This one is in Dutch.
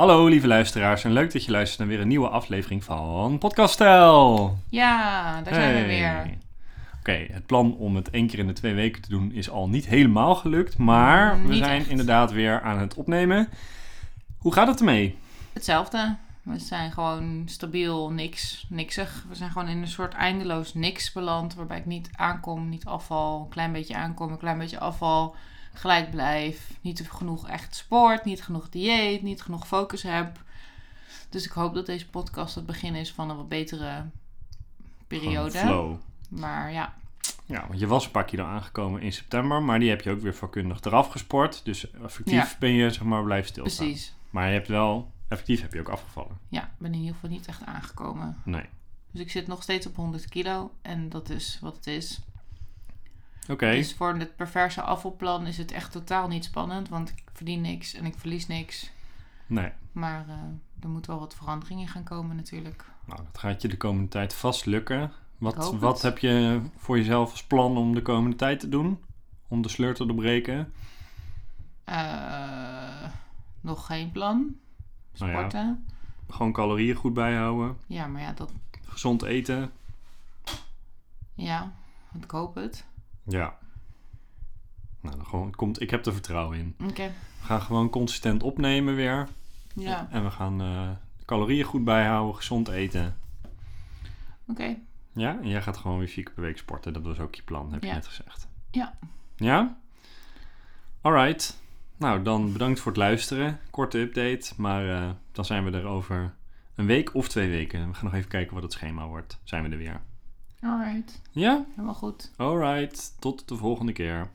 Hallo lieve luisteraars en leuk dat je luistert naar weer een nieuwe aflevering van Podcastel. Ja, daar zijn we weer. Oké, het plan om het één keer in de twee weken te doen is al niet helemaal gelukt, maar Mm, we zijn echt. inderdaad weer aan het opnemen. Hoe gaat het ermee? Hetzelfde. We zijn gewoon stabiel, niks, niksig. We zijn gewoon in een soort eindeloos niks beland. Waarbij ik niet aankom, niet afval. Een klein beetje aankom, een klein beetje afval. Gelijk blijf. Niet genoeg echt sport, niet genoeg dieet, niet genoeg focus heb. Dus ik hoop dat deze podcast het begin is van een wat betere periode. Flow. Maar ja, Ja, want je was een paar kilo aangekomen in september, maar die heb je ook weer vakkundig eraf gesport. Dus effectief Ja. ben je zeg maar blijven stilstaan. precies. Maar je hebt wel, effectief heb je ook afgevallen. Ja, ik ben in ieder geval niet echt aangekomen. Nee. Dus ik zit nog steeds op 100 kilo. En dat is wat het is. Oké. Dus voor het perverse afvalplan is het echt totaal niet spannend. Want ik verdien niks en ik verlies niks. Nee. Maar eh, er moet wel wat verandering in gaan komen natuurlijk. Nou, dat gaat je de komende tijd vast lukken. Wat, wat het. heb je voor jezelf als plan om de komende tijd te doen? Om de sleur te doorbreken? Eh, nog geen plan. Nou ja. Sporten. Gewoon calorieën goed bijhouden. ja. maar ja, dat... Gezond eten. Ja, want ik hoop het. Ja. Nou, dan gewoon, komt, ik heb er vertrouwen in. Oké. We gaan gewoon consistent opnemen weer. Ja, En we gaan eh, calorieën goed bijhouden, gezond eten. oké. Ja, en jij gaat gewoon weer vier keer per week sporten. Dat was ook je plan, heb je net gezegd. Ja. Ja? Alright. Nou, dan bedankt voor het luisteren. Korte update, maar eh, dan zijn we er over een week of twee weken. We gaan nog even kijken wat het schema wordt. Zijn we er weer. Alright. Ja? Helemaal goed. Alright. Tot de volgende keer.